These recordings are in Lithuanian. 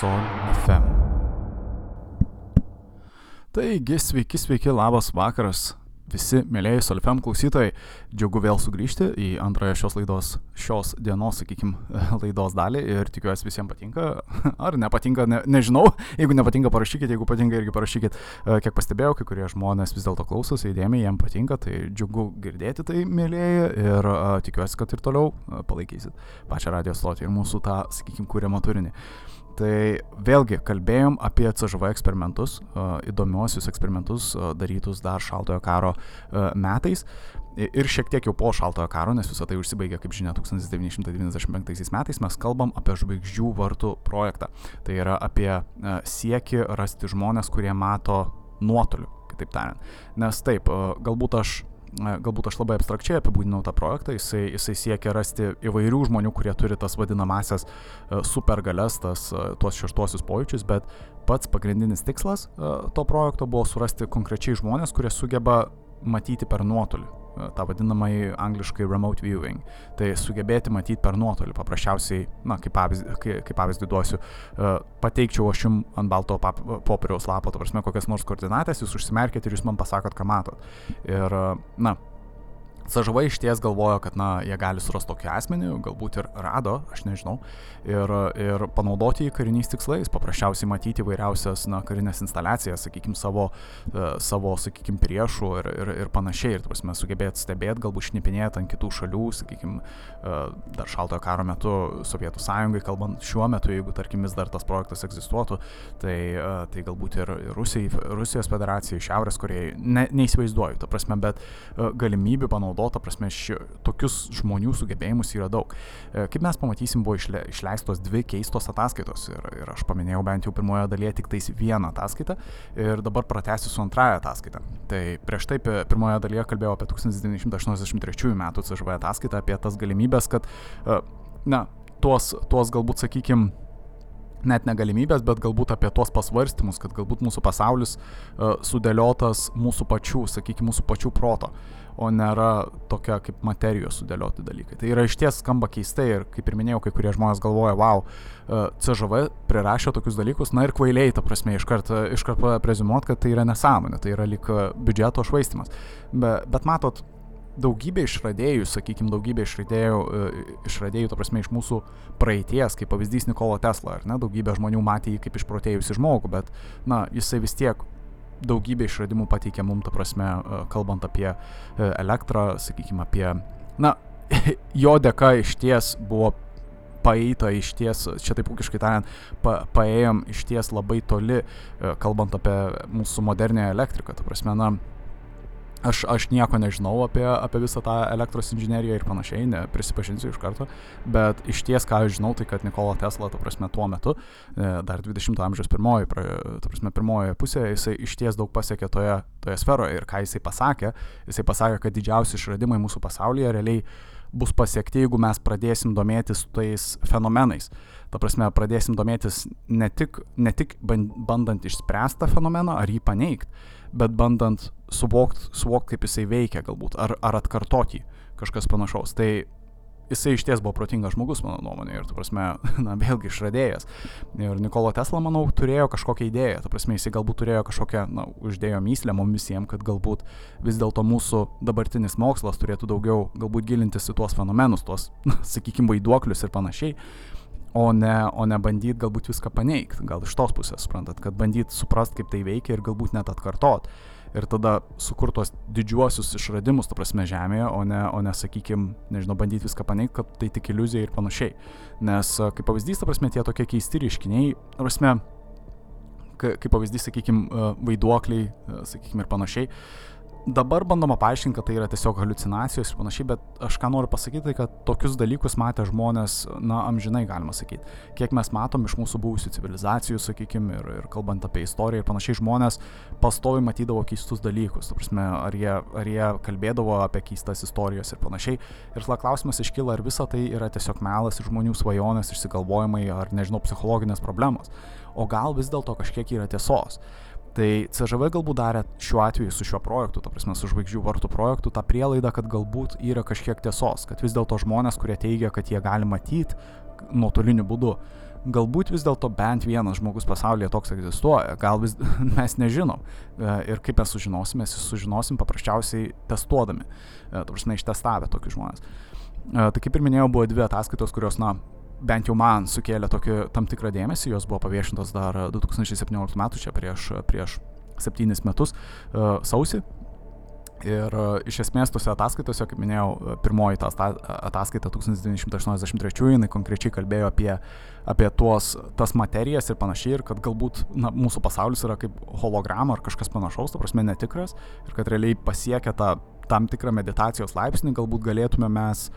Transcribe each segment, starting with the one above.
Sol FM. Taigi, sveiki, sveiki, labas vakaras. Visi mėlyjeji Solfem klausytojai, džiugu vėl sugrįžti į antrąją šios laidos, šios dienos, sakykime, laidos dalį ir tikiuosi visiems patinka. Ar nepatinka, ne, nežinau. Jeigu nepatinka, parašykit, jeigu patinka, irgi parašykit. E, kiek pastebėjau, kai kurie žmonės vis dėlto klausosi įdėmiai, jiems patinka, tai džiugu girdėti tai, mėlyjeji, ir uh, tikiuosi, kad ir toliau uh, palaikysit pačią radio stotį ir mūsų tą, sakykime, kūriamą turinį. Tai vėlgi kalbėjom apie CŽV eksperimentus, įdomiuosius eksperimentus darytus dar šaltojo karo metais. Ir šiek tiek jau po šaltojo karo, nes visą tai užsibaigė, kaip žinia, 1995 metais, mes kalbam apie žvaigždžių vartų projektą. Tai yra apie sieki rasti žmonės, kurie mato nuotoliu, kitaip tariant. Nes taip, galbūt aš galbūt aš labai abstrakčiai apibūdinau tą projektą, jisai, jisai siekia rasti įvairių žmonių, kurie turi tas vadinamasias e, supergalias, tas, e, tuos šeštuosius pojūčius, bet pats pagrindinis tikslas e, to projekto buvo surasti konkrečiai žmonės, kurie sugeba matyti per nuotolį tą vadinamąjį angliškai remote viewing. Tai sugebėti matyti per nuotolį. Paprasčiausiai, na, kaip pavyzdį, kaip pavyzdį duosiu, pateikčiau aš jums ant balto popieriaus lapo, ta prasme, kokias nors koordinatės, jūs užsimerkite ir jūs man pasakot, ką matot. Ir, na, CŽV iš ties galvojo, kad, na, jie gali surasti tokį asmenį, galbūt ir rado, aš nežinau, ir, ir panaudoti jį kariniais tikslais, paprasčiausiai matyti įvairiausias, na, karinės instaliacijas, sakykime, savo, uh, savo sakykime, priešų ir, ir, ir panašiai, ir, prasme, sugebėti stebėti, galbūt šnipinėti ant kitų šalių, sakykime, dar šaltojo karo metu Sovietų sąjungai, kalbant šiuo metu, jeigu, tarkim, vis dar tas projektas egzistuotų, tai, uh, tai galbūt ir Rusijai, Rusijos federacijai, Šiaurės Korejai, ne, neįsivaizduoju, ta prasme, bet uh, galimybių panaudoti panaudota, prasme, ši, tokius žmonių sugebėjimus yra daug. E, kaip mes pamatysim, buvo išle, išleistos dvi keistos ataskaitos ir, ir aš paminėjau bent jau pirmoje dalyje tik tais vieną ataskaitą ir dabar pratęsiu su antraja ataskaita. Tai prieš tai pirmoje dalyje kalbėjau apie 1983 metų CŽV ataskaitą, apie tas galimybės, kad, e, na, tuos, tuos galbūt, sakykime, net negalimybės, bet galbūt apie tuos pasvarstymus, kad galbūt mūsų pasaulis uh, sudėliotas mūsų pačių, sakykime, mūsų pačių proto. Uh, o nėra tokia kaip materijos sudėlioti dalykai. Tai yra iš ties skamba keistai ir kaip ir minėjau, kai kurie žmonės galvoja, wow, e, CŽV prirašė tokius dalykus, na ir kvailiai, ta prasme, iškart, iškart prezimuot, kad tai yra nesąmonė, tai yra lik biudžeto švaistimas. Be, bet matot, daugybė išradėjų, sakykime, daugybė išradėjų, e, išradėjų, ta prasme, iš mūsų praeities, kaip pavyzdys Nikola Tesla, ar ne, daugybė žmonių matė jį kaip išprotėjusi žmogų, bet, na, jisai vis tiek daugybė išradimų pateikė mums, ta prasme, e, kalbant apie e, elektrą, sakykime, apie, na, jo dėka iš ties buvo paeita iš ties, čia taip ūkiškai tariant, pa, paėjom iš ties labai toli, e, kalbant apie mūsų modernę elektriką. Ta prasme, na, Aš, aš nieko nežinau apie, apie visą tą elektros inžineriją ir panašiai, ne, prisipažinsiu iš karto, bet iš ties, ką aš žinau, tai kad Nikola Tesla, ta prasme, tuo metu, e, dar 20-ojo amžiaus pirmoji, ta prasme, pirmojoje pusėje, jisai iš ties daug pasiekė toje, toje sferoje. Ir ką jisai pasakė, jisai pasakė, kad didžiausi išradimai mūsų pasaulyje realiai bus pasiekti, jeigu mes pradėsim domėtis tais fenomenais. Ta prasme, pradėsim domėtis ne tik, ne tik bandant išspręsti tą fenomeną ar jį paneigti, bet bandant suvokti, suvokt, kaip jisai veikia galbūt, ar, ar atkartoti kažkas panašaus. Tai jisai iš ties buvo protingas žmogus, mano nuomonė, ir, tu prasme, na, vėlgi išradėjas. Ir Nikola Tesla, manau, turėjo kažkokią idėją, tu prasme, jisai galbūt turėjo kažkokią, na, uždėjo myslę mums visiems, kad galbūt vis dėlto mūsų dabartinis mokslas turėtų daugiau, galbūt gilintis į tuos fenomenus, tuos, na, sakykime, vaiduoklius ir panašiai o ne, o ne bandyt galbūt viską paneigti, gal iš tos pusės, suprantat, kad bandyt suprast, kaip tai veikia ir galbūt net atkartot. Ir tada sukurtos didžiuosius išradimus, ta prasme, Žemėje, o ne, o ne sakykime, nežinau, bandyti viską paneigti, kad tai tik iliuzija ir panašiai. Nes, kaip pavyzdys, ta prasme, tie tokie keisti reiškiniai, ta prasme, kaip pavyzdys, sakykime, vaiduokliai, sakykime, ir panašiai, dabar bandoma paaiškinti, kad tai yra tiesiog halucinacijos ir panašiai, bet aš ką noriu pasakyti, tai kad tokius dalykus matė žmonės, na, amžinai galima sakyti. Kiek mes matom iš mūsų buvusių civilizacijų, sakykime, ir, ir kalbant apie istoriją ir panašiai, žmonės pastovi matydavo keistus dalykus. Tu prasme, ar jie, ar jie kalbėdavo apie keistas istorijas ir panašiai. Ir tada klausimas iškyla, ar visa tai yra tiesiog melas ir žmonių svajonės, išsigalvojimai, ar nežinau, psichologinės problemos. O gal vis dėlto kažkiek yra tiesos. Tai CŽV galbūt darė šiuo atveju su šiuo projektu, ta prasme, su žvaigždžių vartų projektu, tą prielaidą, kad galbūt yra kažkiek tiesos, kad vis dėlto žmonės, kurie teigia, kad jie gali matyti nuotoliniu būdu, galbūt vis dėlto bent vienas žmogus pasaulyje toks egzistuoja, gal vis mes nežinom. E, ir kaip mes sužinosim, mes sužinosim paprasčiausiai testuodami, ta prasme, ištestavę tokius žmonės. Tai kaip ir minėjau, buvo dvi ataskaitos, kurios, na, bent jau man sukėlė tokį tam tikrą dėmesį, jos buvo paviešintos dar 2017 m. čia prieš, prieš septynis metus sausį, Ir iš esmės tose ataskaitose, kaip minėjau, e, pirmoji ta ataskaita 1983, jinai konkrečiai kalbėjo apie, apie tuos, tas materijas ir panašiai, ir kad galbūt na, mūsų pasaulis yra kaip holograma ar kažkas panašaus, ta prasme netikras, ir kad realiai pasiekę tą tam tikrą meditacijos laipsnį, galbūt galėtume mes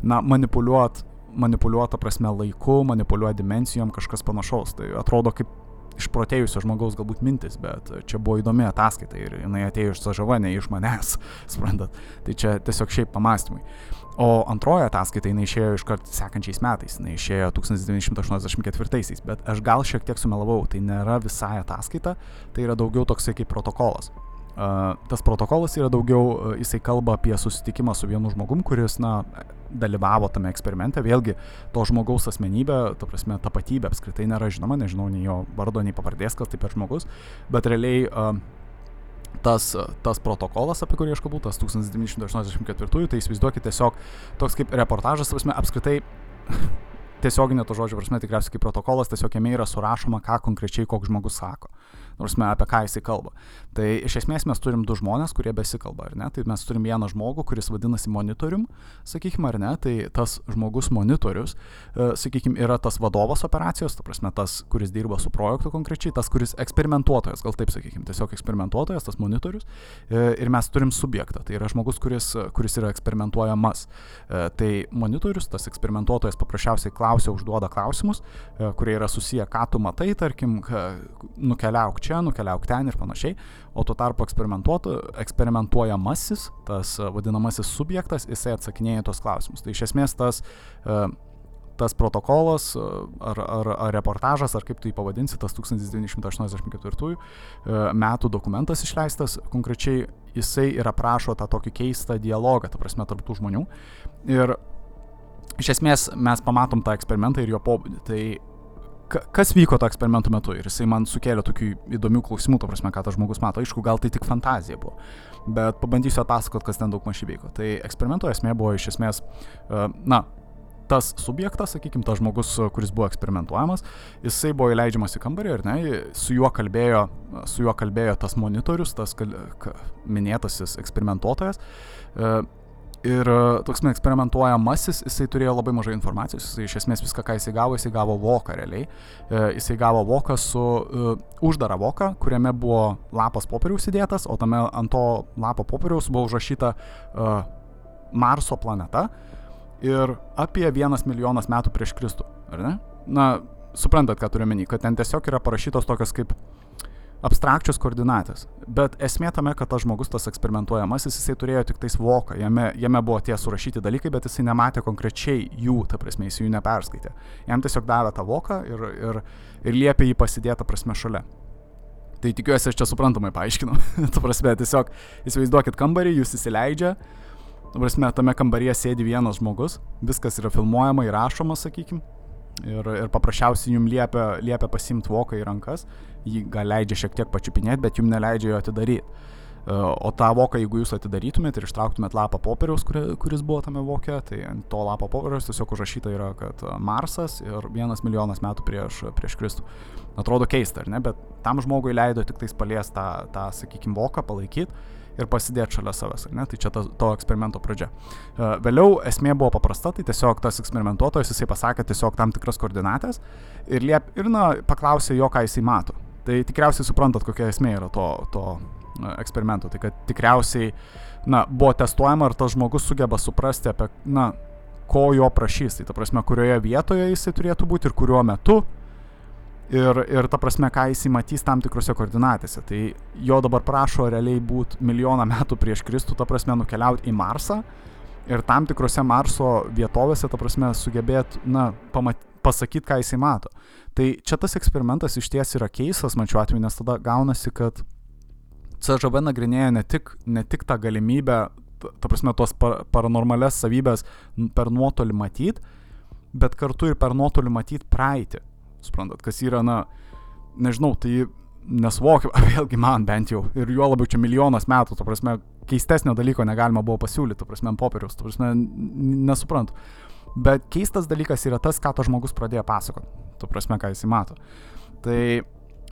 na, manipuliuoti manipuliuota prasme laiku, manipuliuoja dimencijom, kažkas panašaus. Tai atrodo kaip išprotėjusio žmogaus galbūt mintis, bet čia buvo įdomi ataskaita ir jinai atėjo iš CŽV, ne iš manęs, suprantat. Tai čia tiesiog šiaip pamastymai. O antroji ataskaita jinai išėjo iškart sekančiais metais, jinai išėjo 1984, bet aš gal šiek tiek sumelavau, tai nėra visai ataskaita, tai yra daugiau toksai kaip protokolas. Uh, tas protokolas yra daugiau, uh, jisai kalba apie susitikimą su vienu žmogum, kuris, na, dalyvavo tame eksperimente, vėlgi to žmogaus asmenybė, ta prasme, tapatybė apskritai nėra žinoma, nežinau nei jo vardo, nei pavardės, kas tai per žmogus, bet realiai uh, tas, tas protokolas, apie kurį aš kalbu, tas 1984, tai įsivaizduokit tiesiog toks kaip reportažas, prasme, apskritai tiesioginė to žodžio prasme tikriausiai kaip protokolas, tiesiog jame yra surašoma, ką konkrečiai koks žmogus sako nors mes apie ką jisai kalba. Tai iš esmės mes turim du žmonės, kurie besikalba, ar ne? Tai mes turim vieną žmogų, kuris vadinasi monitorium, sakykime, ar ne? Tai tas žmogus monitorius, e, sakykime, yra tas vadovas operacijos, ta prasme, tas, kuris dirba su projektu konkrečiai, tas, kuris eksperimentuotojas, gal taip sakykime, tiesiog eksperimentuotojas, tas monitorius. E, ir mes turim subjektą, tai yra žmogus, kuris, kuris yra eksperimentuojamas. E, tai monitorius, tas eksperimentuotojas paprasčiausiai klausia, užduoda klausimus, kurie yra susiję, ką tu matai, tarkim, nukeliauk čia, nukeliauk ten ir panašiai, o tuo tarpu eksperimentuojamasis, tas e, vadinamasis subjektas, jisai atsakinėja tos klausimus. Tai iš esmės tas, e, tas protokolas e, ar, ar, ar reportažas, ar kaip tu jį pavadinsi, tas 1984 metų dokumentas išleistas, konkrečiai jisai ir aprašo tą tokį keistą dialogą, ta prasme, tarp tų žmonių. Ir iš esmės mes pamatom tą eksperimentą ir jo pobūdį. Tai kas vyko to eksperimento metu ir jisai man sukėlė tokių įdomių klausimų, to prasme, ką tas žmogus mato. Aišku, gal tai tik fantazija buvo, bet pabandysiu atpasakot, kas ten daug mažai vyko. Tai eksperimento esmė buvo iš esmės, e, na, tas subjektas, sakykime, tas žmogus, kuris buvo eksperimentuojamas, jisai buvo įleidžiamas į kambarį ir ne, su juo kalbėjo, su juo kalbėjo tas monitorius, tas minėtasis eksperimentuotojas. E, Ir e, toks eksperimentuojamasis, jisai turėjo labai mažai informacijos, jisai iš esmės viską, ką jisai gavo, jisai gavo voką realiai. E, jisai gavo voką su uh, uždara voka, kuriame buvo lapas popieriaus įdėtas, o tame ant to lapo popieriaus buvo užrašyta uh, Marso planeta ir apie vienas milijonas metų prieš Kristų, ar ne? Na, suprantat, ką turiu menį, kad ten tiesiog yra parašytos tokios kaip abstrakčios koordinatės. Bet esmė tame, kad tas žmogus, tas eksperimentuojamasis, jisai turėjo tik tais voką, jame, jame buvo tie surašyti dalykai, bet jisai nematė konkrečiai jų, ta prasme, jis jų neperskaitė. Jam tiesiog davė tą voką ir, ir, ir liepė jį pasidėti, prasme, šalia. Tai tikiuosi, aš čia suprantamai paaiškinau. ta prasme, tiesiog įsivaizduokit kambarį, jūs įsileidžia, ta prasme, tame kambaryje sėdi vienas žmogus, viskas yra filmuojama, įrašoma, sakykime ir, ir paprasčiausiai jums liepia, liepia pasimti voką į rankas, jį gal leidžia šiek tiek pačiupinėti, bet jums neleidžia jo atidaryti. E, o tą voką, jeigu jūs atidarytumėt ir ištrauktumėt lapą popieriaus, kuris buvo tame vokė, tai ant to lapo popieriaus tiesiog užrašyta yra, kad Marsas ir vienas milijonas metų prieš, prieš Kristų. Atrodo keista, ar ne, bet tam žmogui leido tik tais paliesti tą, tą sakykime, voką, palaikyti ir pasidėti šalia savęs, ne? Tai čia ta, to eksperimento pradžia. Uh, vėliau esmė buvo paprasta, tai tiesiog tas eksperimentuotojas jisai pasakė tiesiog tam tikras koordinatės ir, liep, ir na, paklausė jo, ką jisai mato. Tai tikriausiai suprantat, kokia esmė yra to, to uh, eksperimento. Tai kad tikriausiai, na, buvo testuojama, ar tas žmogus sugeba suprasti apie, na, ko jo prašys. Tai ta prasme, kurioje vietoje jisai turėtų būti ir kuriuo metu ir, ir ta prasme, ką jis įmatys tam tikrose koordinatėse. Tai jo dabar prašo realiai būti milijoną metų prieš Kristų, ta prasme, nukeliauti į Marsą ir tam tikrose Marso vietovėse, ta prasme, sugebėt, na, pamat, pasakyti, ką jisai mato. Tai čia tas eksperimentas iš ties yra keistas, man šiuo atveju, nes tada gaunasi, kad CŽV nagrinėja ne tik, ne tik tą galimybę, ta prasme, tos par, paranormales savybės per nuotolį matyti, bet kartu ir per nuotolį matyti praeitį suprantat, kas yra, na, nežinau, tai nesuvokiu, vėlgi man bent jau, ir juo labiau čia milijonas metų, tu prasme, keistesnio dalyko negalima buvo pasiūlyti, tu prasme, ant popieriaus, tu prasme, nesuprantu. Bet keistas dalykas yra tas, ką to žmogus pradėjo pasakoti, tu prasme, ką jisai mato. Tai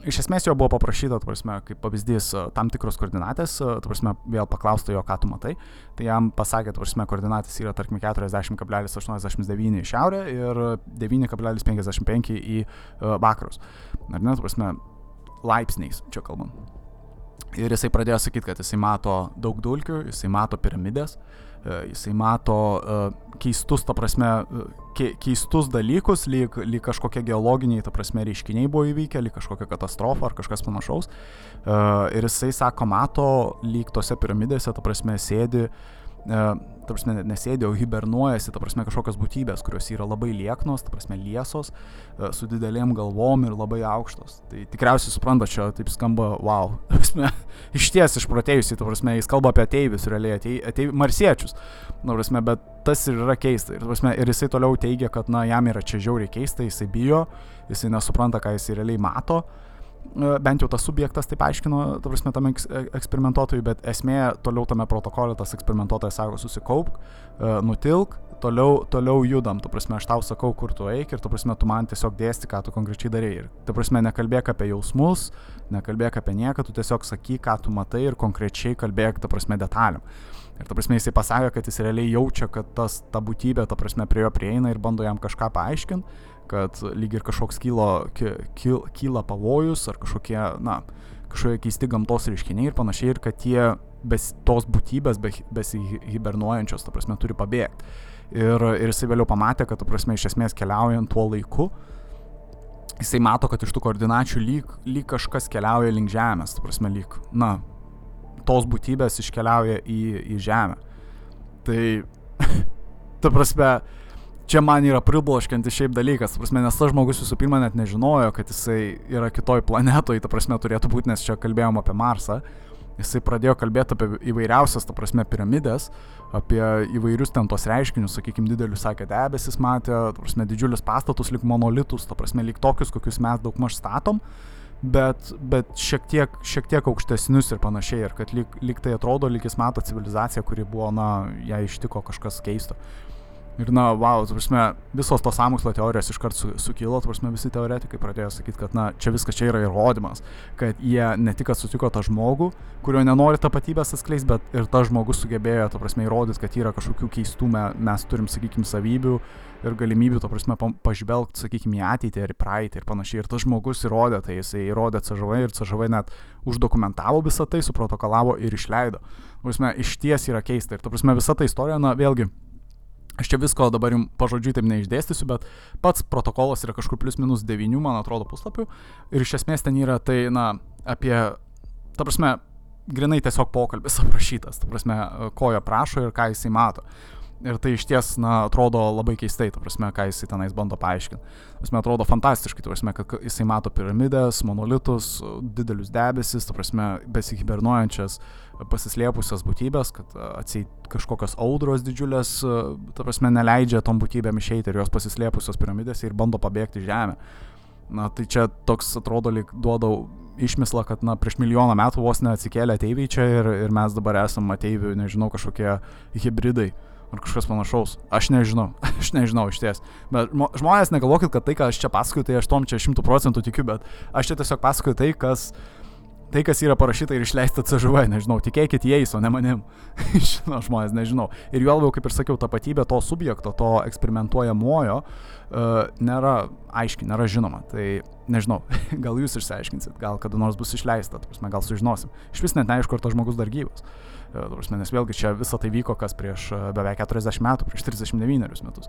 iš esmės jo buvo paprašyta, tu prasme, kaip pavyzdys, tam tikros koordinatės, tu prasme, vėl paklausta jo, ką tu matai, tai jam pasakė, tu prasme, koordinatės yra tarkim 40,89 į šiaurę ir 9,55 į vakarus. Ar ne, tu prasme, laipsniais čia kalbam. Ir jisai pradėjo sakyti, kad jisai mato daug dulkių, jisai mato piramidės, e, jisai mato uh, keistus, ta prasme, e, ke, keistus dalykus, lyg, lyg kažkokie geologiniai, ta prasme, reiškiniai buvo įvykę, lyg kažkokia katastrofa ar kažkas panašaus. Ir jisai sako, mato, lyg tose piramidėse, ta prasme, sėdi uh, E, ta prasme, nesėdė, o hibernuojasi, ta prasme, kažkokios būtybės, kurios yra labai lieknos, ta prasme, liesos, e, su didelėm galvom ir labai aukštos. Tai tikriausiai supranta, čia taip skamba, wow, ta prasme, iš ties išprotėjusiai, ta prasme, jis kalba apie ateivius, realiai ateivius, ateiv, marsiečius, ta prasme, bet tas ir yra keista. Ir, prasme, ir jisai toliau teigia, kad, na, jam yra čia žiauriai keista, jisai bijo, jisai nesupranta, ką jisai realiai mato. Uh, E, bent jau tas subjektas taip aiškino, ta prasme, tam e, eksperimentuotojui, bet esmė toliau tame protokole tas eksperimentuotojas sako, susikaupk, e, nutilk, toliau, toliau judam, tu prasme, aš tau sakau, kur tu eik ir tu prasme, tu man tiesiog dėsti, ką tu konkrečiai darai. Ir tu prasme, nekalbėk apie jausmus, nekalbėk apie nieką, tu tiesiog sakyk, ką tu matai ir konkrečiai kalbėk, tu prasme, detaliam. Ir ta prasme, jisai pasakė, kad jis realiai jaučia, kad tas, ta būtybė, ta prasme, prie jo prieina ir bando jam kažką paaiškinti kad lyg ir kažkoks kylo, kyl, kyla pavojus ar kažkokie, na, kažkokie keisti gamtos reiškiniai ir panašiai, ir kad tie bes, tos būtybės be, besihibernuojančios, ta prasme, turi pabėgti. Ir, ir jisai vėliau pamatė, kad, ta prasme, iš esmės keliaujant tuo laiku, jisai mato, kad iš tų koordinačių lyg, lyg kažkas keliauja link Žemės, ta prasme, lyg, na, tos būtybės iškeliauja į, į Žemę. Tai, ta prasme, čia man yra pribloškiantis šiaip dalykas, prasme, nes tas žmogus visų pirma net nežinojo, kad jisai yra kitoj planetoje, ta prasme turėtų būti, nes čia kalbėjom apie Marsą. Jisai pradėjo kalbėti apie įvairiausias, ta prasme, piramidės, apie įvairius ten tos reiškinius, sakykime, didelius, sakė, debesis matė, ta prasme, didžiulius pastatus, lik monolitus, ta prasme, lik tokius, kokius mes daug maž statom, bet, bet šiek, tiek, šiek tiek aukštesnius ir panašiai, ir kad lyg, lyg tai atrodo, lyg jis mato civilizaciją, kuri buvo, na, ją ištiko kažkas keisto. Ir na, wow, tu prasme, visos tos samokslo teorijos iškart su, sukilo, tu prasme, visi teoretikai pradėjo sakyti, kad na, čia viskas čia yra įrodymas, kad jie ne tik sutiko tą žmogų, kurio nenori tapatybės atskleisti, bet ir tas žmogus sugebėjo, tu prasme, įrodyti, kad yra kažkokių keistų, me, mes turim, sakykime, savybių ir galimybių, tu prasme, pažvelgti, sakykime, į ateitį ir į praeitį ir panašiai. Ir tas žmogus įrodė, tai jisai įrodė CŽV ir CŽV net uždokumentavo visą tai, suprotokolavo ir išleido. Prasme, iš ties yra keista. Ir, tu prasme, visa ta istorija, na, vėlgi, Aš čia visko dabar jums pažodžiui taip neišdėstysiu, bet pats protokolas yra kažkur plus minus 9, man atrodo, puslapių. Ir iš esmės ten yra tai, na, apie, ta prasme, grinai tiesiog pokalbis aprašytas, ta prasme, ko jo prašo ir ką jisai mato. Ir tai iš ties, na, atrodo labai keistai, ta prasme, ką jisai tenais bando paaiškinti. Prasme, atrodo fantastiškai, ta prasme, kad jisai mato piramidės, monolitus, didelius debesis, ta prasme, besihibernuojančias, pasislėpusias būtybės, kad atseit kažkokios audros didžiulės, ta prasme, neleidžia tom būtybėm išeiti ir jos pasislėpusios piramidėse ir bando pabėgti žemę. Na, tai čia toks atrodo, lyg duodau išmislą, kad, na, prieš milijoną metų vos neatsikėlė ateiviai čia ir, ir mes dabar esame ateivių, nežinau, kažkokie hybridai ar kažkas panašaus. Aš nežinau, aš nežinau iš ties. Bet žmonės negalvokit, kad tai, ką aš čia pasakoju, tai aš tom čia šimtų procentų tikiu, bet aš čia tiesiog pasakoju tai, kas, tai, kas yra parašyta ir išleista CŽV, nežinau, tikėkit jais, o ne manim. Žinau, žmonės, nežinau. Ir juo labiau, kaip ir sakiau, tapatybė to subjekto, to eksperimentuojamojo uh, nėra aiški, nėra žinoma. Tai nežinau, gal jūs išsiaiškinsit, gal kada nors bus išleista, prasme, gal sužinosim. Iš vis net neaišku, ar tas žmogus dar gyvas. Uh, Prasme, nes vėlgi čia visą tai vyko kas prieš beveik 40 metų, prieš 39 metus.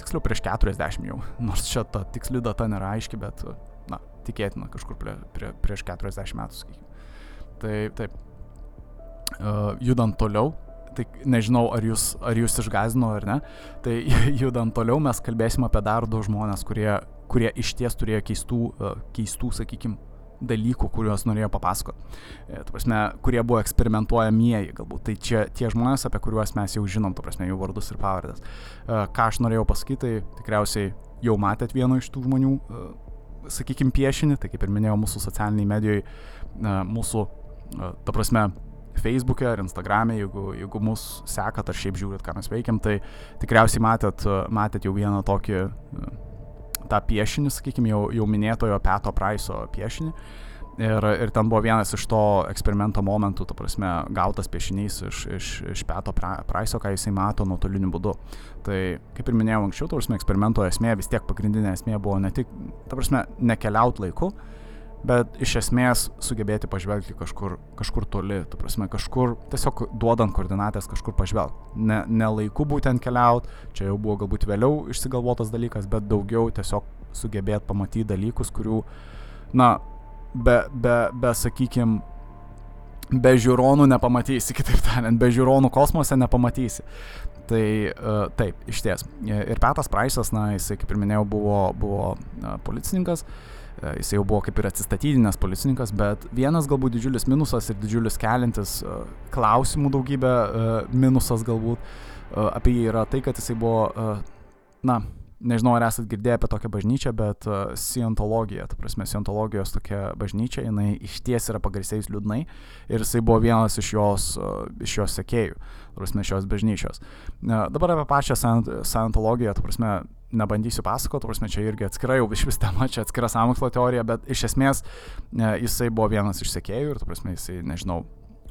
Tiksliau prieš 40 jau, nors čia ta tiksli data nėra aiški, bet, na, tikėtina kažkur prie, prie, prieš 40 metų, sakykime. Tai taip, uh, judant toliau, tai nežinau, ar jūs, ar jūs išgazino ar ne, tai judant toliau mes kalbėsim apie dar du žmonės, kurie, kurie iš ties turėjo keistų, keistų sakykime, dalykų, kuriuos norėjo papasakoti. E, prasme, kurie buvo eksperimentuojamieji galbūt. Tai čia tie žmonės, apie kuriuos mes jau žinom, tu prasme, jų vardus ir pavardės. E, ką aš norėjau pasakyti, tai tikriausiai jau matėt vieno iš tų žmonių, sakykime, piešinį, tai kaip ir minėjau, mūsų socialiniai medijoje, mūsų, ta prasme, Facebook'e ar Instagram'e, jeigu, jeigu mus sekat ar šiaip žiūrit, ką mes veikiam, tai tikriausiai matėt, matėt jau vieną tokį tą piešinį, sakykime, jau, jau minėtojo Peto Price'o piešinį. Ir, ir ten buvo vienas iš to eksperimento momentų, ta prasme, gautas piešinys iš, iš, iš Peto Price'o, ką jisai mato nuotoliniu būdu. Tai, kaip ir minėjau anksčiau, ta prasme, eksperimento esmė vis tiek pagrindinė esmė buvo ne tik, ta prasme, nekeliaut laiku, bet iš esmės sugebėti pažvelgti kažkur, kažkur toli, tu prasme, kažkur tiesiog duodant koordinatės kažkur pažvelgti. Ne, ne laiku būtent keliaut, čia jau buvo galbūt vėliau išsigalvotas dalykas, bet daugiau tiesiog sugebėti pamatyti dalykus, kurių, na, be, be, be sakykime, be žiūronų nepamatysi, kitaip tariant, be žiūronų kosmose nepamatysi. Tai uh, taip, iš ties. Ir Petas Praisas, na, jisai, kaip ir minėjau, buvo, buvo uh, policininkas, uh, jisai jau buvo kaip ir atsistatydinęs policininkas, bet vienas galbūt didžiulis minusas ir didžiulis kelintis uh, klausimų daugybė uh, minusas galbūt apie jį yra tai, kad jisai buvo, na, nežinau, ar esate girdėję apie tokią bažnyčią, bet uh, Scientologija, ta prasme, Scientologijos tokia bažnyčia, jinai iš ties yra pagarsėjus liūdnai ir jisai buvo vienas iš jos, uh, iš jos sekėjų, ta prasme, šios bažnyčios. Uh, dabar apie pačią Scientologiją, ta prasme, nebandysiu pasakoti, ta prasme, čia irgi atskira jau iš vis tema, čia atskira samokslo teorija, bet iš esmės uh, jisai buvo vienas iš sekėjų ir, ta prasme, jisai, nežinau,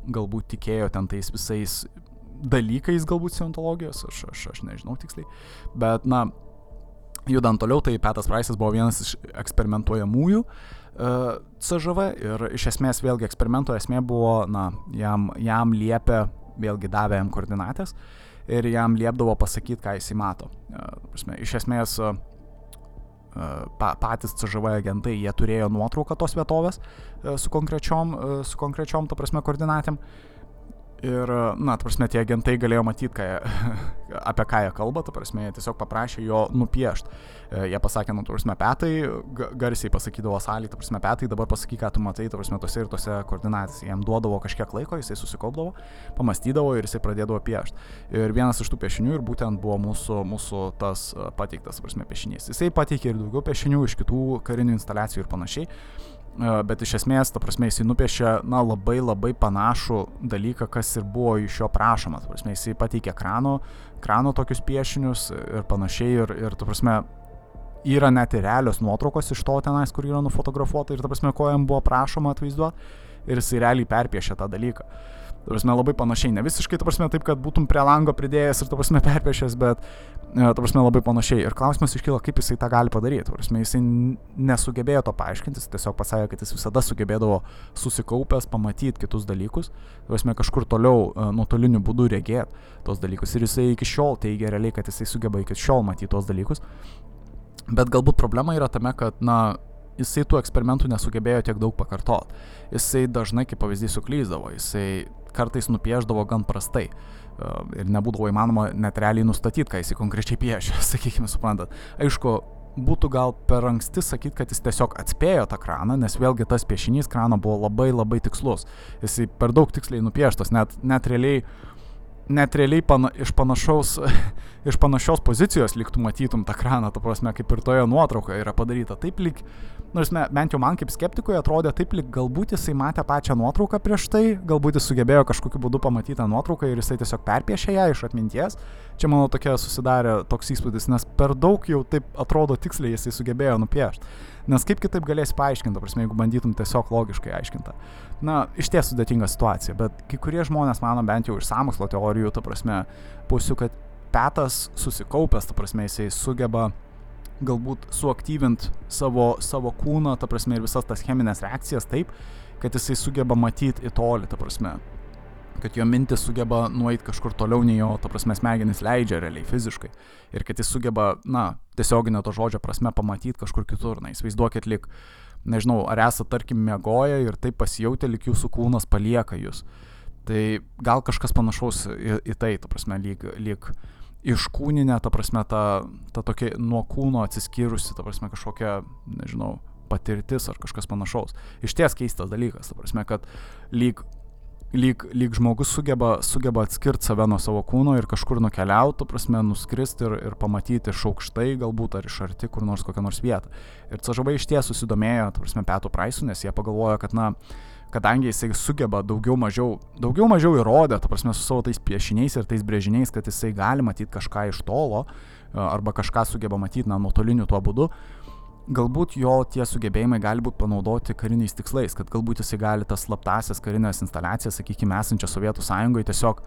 galbūt tikėjo ten tais visais dalykais galbūt Scientologijos, aš, aš, aš nežinau tiksliai, bet, na, Judant toliau, tai Petas Praisas buvo vienas iš eksperimentuojamųjų uh, e, CŽV ir iš esmės vėlgi eksperimento esmė buvo, na, jam, jam liepė, vėlgi davė jam koordinatės ir jam liepdavo pasakyti, ką jisai mato. Uh, iš esmės uh, pa, patys CŽV agentai, jie turėjo nuotrauką tos vietovės uh, su konkrečiom, uh, su konkrečiom, ta prasme, koordinatėm. Uh, Ir, na, ta prasme, tie agentai galėjo matyti, ką, apie ką jie kalba, ta prasme, jie tiesiog paprašė jo nupiešti. E, jie pasakė, nu, ta prasme, petai, garsiai pasakydavo salį, ta prasme, petai, dabar pasakyk, ką tu matai, ta prasme, tose ir tose koordinatėse. Jam duodavo kažkiek laiko, jisai susikaupdavo, pamastydavo ir jisai pradėdavo piešti. Ir vienas iš tų piešinių ir būtent buvo mūsų, mūsų tas e, pateiktas, ta prasme, piešinys. Jisai pateikė ir daugiau piešinių iš kitų karinių instaliacijų ir panašiai bet iš esmės, ta prasme, jisai nupiešė, na, labai labai panašų dalyką, kas ir buvo iš jo prašoma. Ta prasme, jisai pateikė krano, krano tokius piešinius ir panašiai, ir, ir ta prasme, yra net ir realios nuotraukos iš to tenais, kur yra nufotografuota ir ta prasme, ko jam buvo prašoma atvaizduoti, ir jisai realiai perpiešė tą dalyką. Ta prasme, labai panašiai, ne visiškai, ta prasme, taip, kad būtum prie lango pridėjęs ir, ta prasme, perpešęs, bet, e, ta prasme, labai panašiai. Ir klausimas iškyla, kaip jisai tą gali padaryti. Ta prasme, jisai nesugebėjo to paaiškinti, jis tiesiog pasakė, kad jis visada sugebėdavo susikaupęs, pamatyti kitus dalykus, ta prasme, kažkur toliau, e, nuotoliniu būdu regėti tos dalykus. Ir jisai iki šiol teigia realiai, kad jisai sugeba iki šiol matyti tos dalykus. Bet galbūt problema yra tame, kad, na, jisai tų eksperimentų nesugebėjo tiek daug pakartot. Jisai dažnai, kaip pavyzdys, suklyzdavo. Jisai kartais nupieždavo gan prastai. Ir nebūdavo įmanoma net realiai nustatyti, ką jis konkrečiai piešia, sakykime, suprantat. Aišku, būtų gal per anksti sakyti, kad jis tiesiog atspėjo tą kraną, nes vėlgi tas piešinys krano buvo labai labai tikslus. Jis per daug tiksliai nupieštas, net, net realiai, net realiai pana, iš, panašaus, iš panašios pozicijos liktų matytum tą kraną, ta prasme, kaip ir toje nuotraukoje yra padaryta. Taip lyg Nors me, bent jau man kaip skeptikui atrodė taip, lyg galbūt jisai matė pačią nuotrauką prieš tai, galbūt jis sugebėjo kažkokiu būdu pamatyti tą nuotrauką ir jisai tiesiog perpiešė ją iš atminties. Čia mano tokia susidarė toks įspūdis, nes per daug jau taip atrodo tiksliai jisai sugebėjo nupiešti. Nes kaip kitaip galėsi paaiškinti, prasme, jeigu bandytum tiesiog logiškai aiškinti. Na, iš ties sudėtinga situacija, bet kai kurie žmonės mano bent jau iš samokslo teorijų, ta prasme, pusių, kad Petas susikaupęs, ta prasme, jisai sugeba galbūt suaktyvint savo, savo kūną, ta prasme, ir visas tas cheminės reakcijas taip, kad jisai sugeba matyti į tolį, ta prasme. Kad jo mintis sugeba nueiti kažkur toliau nei jo, ta prasme, smegenys leidžia realiai fiziškai. Ir kad jis sugeba, na, tiesioginio to žodžio prasme pamatyti kažkur kitur. Na, įsivaizduokit lik, nežinau, ar esate, tarkim, mėgoję ir taip pasijauti, lik jūsų kūnas palieka jūs. Tai gal kažkas panašaus į, į tai, ta prasme, lyg, lyg iškūninę, ta prasme, ta, ta tokia nuo kūno atsiskyrusi, ta prasme, kažkokia, nežinau, patirtis ar kažkas panašaus. Iš ties keistas dalykas, ta prasme, kad lyg lyg, lyg žmogus sugeba, sugeba atskirti save nuo savo kūno ir kažkur nukeliauti, prasme, nuskristi ir, ir pamatyti iš aukštai galbūt ar iš arti kur nors kokią nors vietą. Ir CŽV iš ties susidomėjo, prasme, Petų Praisų, nes jie pagalvojo, kad, na, kadangi jisai sugeba daugiau mažiau, daugiau mažiau įrodė, ta prasme, su savo tais piešiniais ir tais brėžiniais, kad jisai gali matyti kažką iš tolo arba kažką sugeba matyti, na, nuotoliniu tuo būdu, galbūt jo tie sugebėjimai gali būti panaudoti kariniais tikslais, kad galbūt jisai gali tas slaptasias karinės instaliacijas, sakykime, esančias Sovietų sąjungoje tiesiog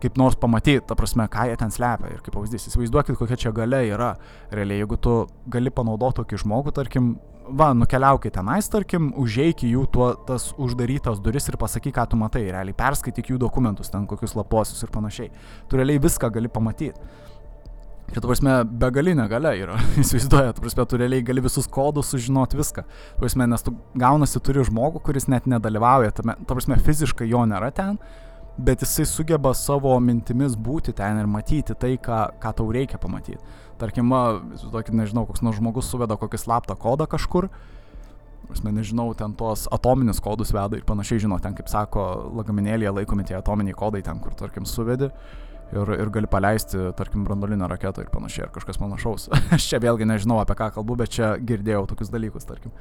kaip nors pamatyti, ta prasme, ką jie ten slepia. Ir kaip pavyzdys, įsivaizduokit, kokia čia gale yra. Realiai, jeigu tu gali panaudoti tokį žmogų, tarkim, va, nukeliaukit tenais, tarkim, užeik į jų tuo, tas uždarytas duris ir pasakyk, ką tu matai. Realiai, perskaityk jų dokumentus, ten kokius laposius ir panašiai. Tu realiai viską gali pamatyti. Ir, tu prasme, begalinė gale yra. Įsivaizduoja, tu prasme, tu realiai gali visus kodus sužinoti viską. Tu prasme, nes tu gaunasi turi žmogų, kuris net nedalyvauja, tame, tu prasme, fiziškai jo nėra ten, bet jisai sugeba savo mintimis būti ten ir matyti tai, ką, ką tau reikia pamatyti. Tarkim, tokį, nežinau, koks nors žmogus suveda kokį slaptą kodą kažkur, Prasme, nežinau, ten tuos atominius kodus veda ir panašiai, žinot, ten, kaip sako, lagaminėlėje laikomi tie atominiai kodai ten, kur, tarkim, suvedi ir, ir gali paleisti, tarkim, brandolinę raketą ir panašiai, ar kažkas panašaus. Aš čia vėlgi nežinau apie ką kalbu, bet čia girdėjau tokius dalykus, tarkim.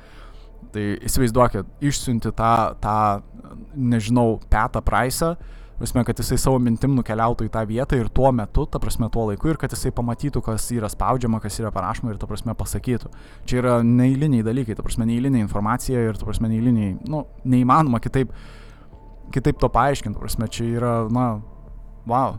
Tai įsivaizduokit, išsiunti tą, tą nežinau, petą praisą, prasme, kad jisai savo mintim nukeliautų į tą vietą ir tuo metu, ta prasme, tuo laiku ir kad jisai pamatytų, kas yra spaudžiama, kas yra parašoma ir, ta prasme, pasakytų. Čia yra neįliniai dalykai, ta prasme, neįlinė informacija ir, ta prasme, neįliniai, nu, neįmanoma kitaip, kitaip to paaiškinti, ta prasme, čia yra, na, wow,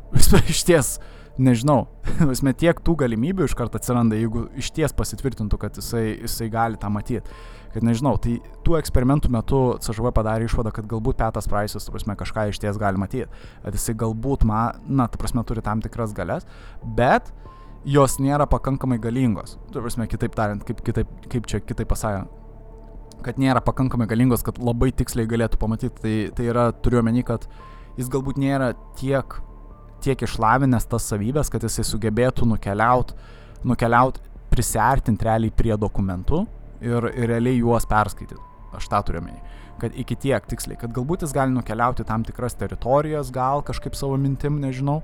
iš ties, nežinau, esmė tiek tų galimybių iš karto atsiranda, jeigu iš ties pasitvirtintų, kad jisai, jisai gali tą matyti. Kad nežinau, tai tų eksperimentų metu CŽV padarė išvadą, kad galbūt Petas Praisas, tu prasme, kažką iš ties gali matyti. Kad jisai galbūt, ma, na, tu prasme, turi tam tikras galės, bet jos nėra pakankamai galingos. Tu prasme, kitaip tariant, kaip, kitaip, kaip čia kitaip pasakė, kad nėra pakankamai galingos, kad labai tiksliai galėtų pamatyti. Tai, tai yra, turiu omeny, kad jis galbūt nėra tiek tiek išlavinęs tas savybės, kad jisai sugebėtų nukeliauti, nukeliaut, prisartinti realiai prie dokumentų ir, ir realiai juos perskaityti. Aš tą turiu menį. Kad iki tiek tiksliai, kad galbūt jis gali nukeliauti tam tikras teritorijas, gal kažkaip savo mintim, nežinau,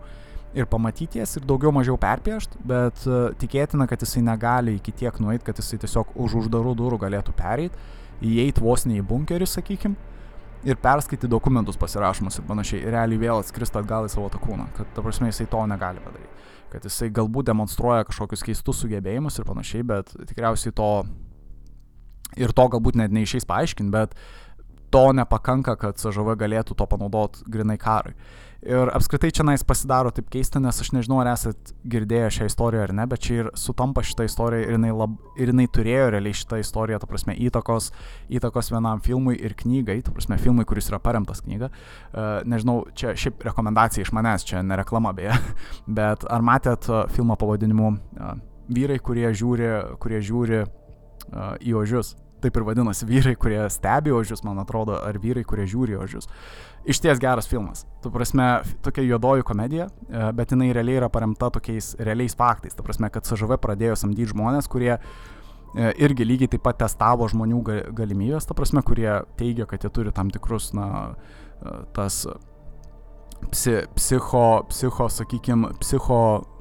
ir pamatyti jas ir daugiau mažiau perpiešti, bet uh, tikėtina, kad jisai negali iki tiek nueiti, kad jisai tiesiog už uždarų durų galėtų pereiti, įeiti vos ne į bunkerį, sakykime ir perskaityti dokumentus pasirašomus ir panašiai. Ir realiai vėl atskristi atgal į savo tą kūną. Kad, ta prasme, jisai to negali padaryti. Kad jisai galbūt demonstruoja kažkokius keistus sugebėjimus ir panašiai, bet tikriausiai to ir to galbūt net neišeis paaiškinti, bet to nepakanka, kad CŽV galėtų to panaudoti grinai karui. Ir apskritai čia nais pasidaro taip keista, nes aš nežinau, ar esat girdėję šią istoriją ar ne, bet čia ir sutampa šitą istoriją ir jinai, lab, ir jinai turėjo realiai šitą istoriją, ta prasme, įtakos, įtakos vienam filmui ir knygai, ta prasme, filmui, kuris yra paremtas knyga. Uh, nežinau, čia šiaip rekomendacija iš manęs, čia nereklama beje, bet ar matėt uh, filmą pavadinimu uh, Vyrai, kurie žiūri, kurie žiūri į ožius? Taip ir vadinasi, vyrai, kurie stebi ožius, man atrodo, ar vyrai, kurie žiūri ožius. Iš ties geras filmas. Tu prasme, tokia juodoji komedija, e, bet jinai realiai yra paremta tokiais realiais faktais. Tu prasme, kad SŽV pradėjo samdyti žmonės, kurie e, irgi lygiai taip pat testavo žmonių galimybės, ta prasme, kurie teigia, kad jie turi tam tikrus, na, e, tas psi, psicho, psicho, sakykime, psicho